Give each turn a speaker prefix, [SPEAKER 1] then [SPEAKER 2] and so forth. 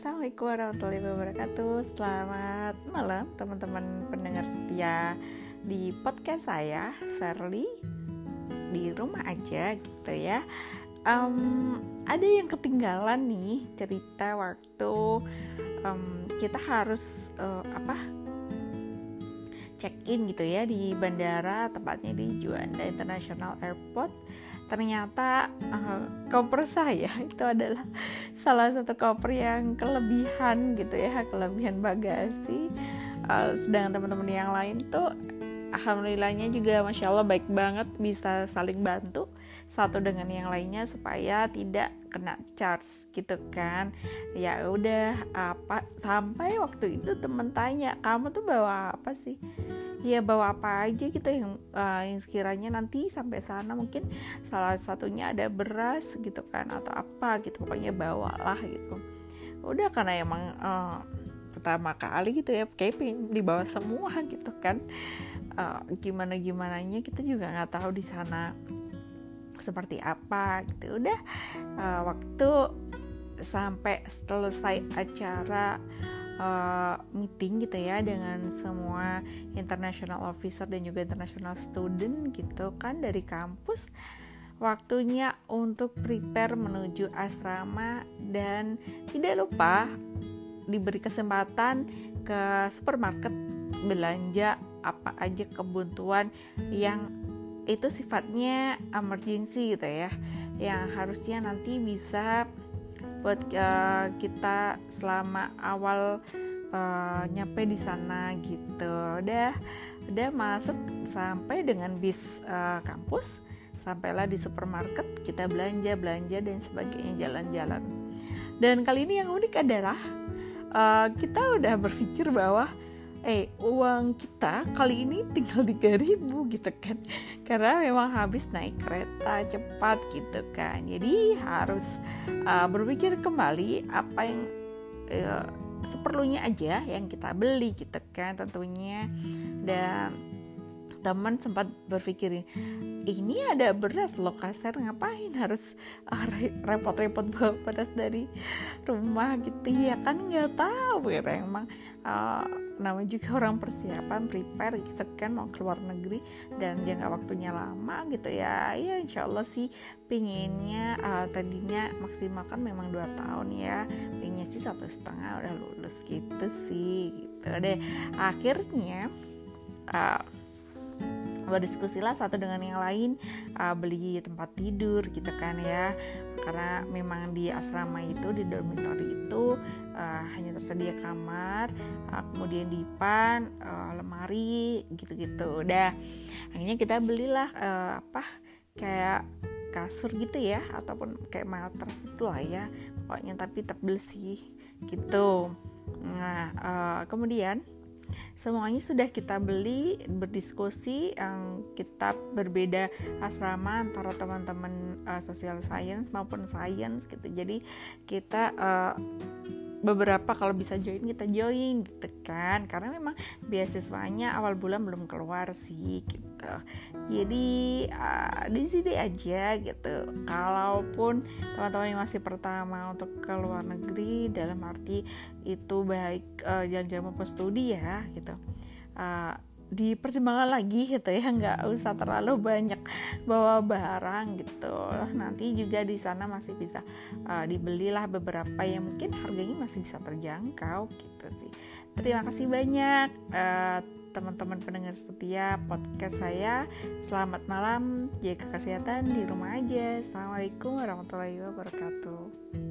[SPEAKER 1] Assalamualaikum warahmatullahi wabarakatuh. Selamat malam teman-teman pendengar setia di podcast saya Shirley di rumah aja gitu ya. Um, Ada yang ketinggalan nih cerita waktu um, kita harus uh, apa check in gitu ya di bandara tepatnya di Juanda International Airport ternyata uh, koper saya itu adalah salah satu koper yang kelebihan gitu ya kelebihan bagasi. Uh, sedangkan teman-teman yang lain tuh alhamdulillahnya juga masya Allah baik banget bisa saling bantu satu dengan yang lainnya supaya tidak kena charge gitu kan. Ya udah apa sampai waktu itu temen tanya kamu tuh bawa apa sih ya bawa apa aja gitu yang uh, yang sekiranya nanti sampai sana mungkin salah satunya ada beras gitu kan atau apa gitu pokoknya bawalah gitu. Udah karena emang uh, pertama kali gitu ya kayak dibawa semua gitu kan. Uh, gimana gimananya kita juga nggak tahu di sana seperti apa gitu. Udah uh, waktu sampai selesai acara uh, meeting gitu ya dengan semua international officer dan juga international student gitu kan dari kampus. Waktunya untuk prepare menuju asrama dan tidak lupa diberi kesempatan ke supermarket belanja apa aja kebutuhan yang itu sifatnya emergency gitu ya yang harusnya nanti bisa buat uh, kita selama awal uh, nyampe di sana gitu. Udah udah masuk sampai dengan bis uh, kampus sampailah di supermarket kita belanja belanja dan sebagainya jalan-jalan. Dan kali ini yang unik adalah uh, kita udah berpikir bahwa eh uang kita kali ini tinggal 3000 gitu kan. Karena memang habis naik kereta cepat gitu kan. Jadi harus uh, berpikir kembali apa yang uh, seperlunya aja yang kita beli gitu kan tentunya. Dan teman sempat berpikir ini ada beras loh kasar ngapain harus uh, repot-repot bawa beras dari rumah gitu ya? Kan nggak tahu ya emang uh, namanya juga orang persiapan prepare gitu kan mau keluar negeri dan jangka waktunya lama gitu ya. Ya insya Allah sih pinginnya uh, tadinya maksimal kan memang dua tahun ya. Pinginnya sih satu setengah udah lulus gitu sih gitu deh. Akhirnya uh, berdiskusilah satu dengan yang lain. Uh, beli tempat tidur gitu kan ya. Karena memang di asrama itu di dormitory itu uh, hanya tersedia kamar uh, kemudian dipan uh, lemari gitu-gitu. Udah akhirnya kita belilah uh, apa kayak kasur gitu ya ataupun kayak matras itu lah ya pokoknya tapi tebel sih gitu. Nah uh, kemudian semuanya sudah kita beli berdiskusi yang kita berbeda asrama antara teman-teman uh, social science maupun science gitu. Jadi kita uh, beberapa kalau bisa join kita join gitu kan. Karena memang beasiswanya awal bulan belum keluar sih gitu. Jadi uh, di sini aja gitu. Kalaupun teman-teman yang masih pertama untuk ke luar negeri dalam arti itu baik uh, jalan-jalan maupun studi ya gitu. Uh, dipertimbangkan lagi gitu ya nggak usah terlalu banyak bawa barang gitu. Nanti juga di sana masih bisa uh, dibelilah beberapa yang mungkin harganya masih bisa terjangkau gitu sih. Terima kasih banyak uh, teman-teman pendengar setia podcast saya. Selamat malam jaga kesehatan di rumah aja. Assalamualaikum warahmatullahi wabarakatuh